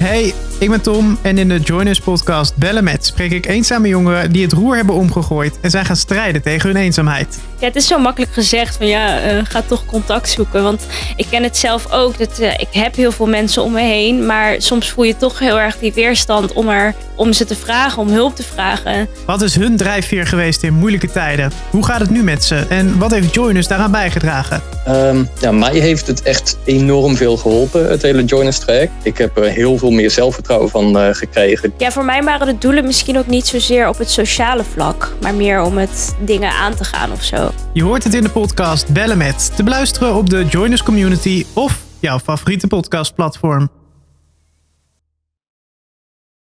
Hey, ik ben Tom en in de Join Us podcast Bellen Met spreek ik eenzame jongeren die het roer hebben omgegooid en zijn gaan strijden tegen hun eenzaamheid. Ja, het is zo makkelijk gezegd van ja, uh, ga toch contact zoeken. Want ik ken het zelf ook. Dat, uh, ik heb heel veel mensen om me heen. Maar soms voel je toch heel erg die weerstand om, er, om ze te vragen, om hulp te vragen. Wat is hun drijfveer geweest in moeilijke tijden? Hoe gaat het nu met ze? En wat heeft Join Us daaraan bijgedragen? Um, ja, mij heeft het echt enorm veel geholpen, het hele Join Us traject. Ik heb er heel veel meer zelfvertrouwen van uh, gekregen. Ja, voor mij waren de doelen misschien ook niet zozeer op het sociale vlak. Maar meer om het dingen aan te gaan of zo. Je hoort het in de podcast Bellen met. Te beluisteren op de Joiners Community of jouw favoriete podcastplatform.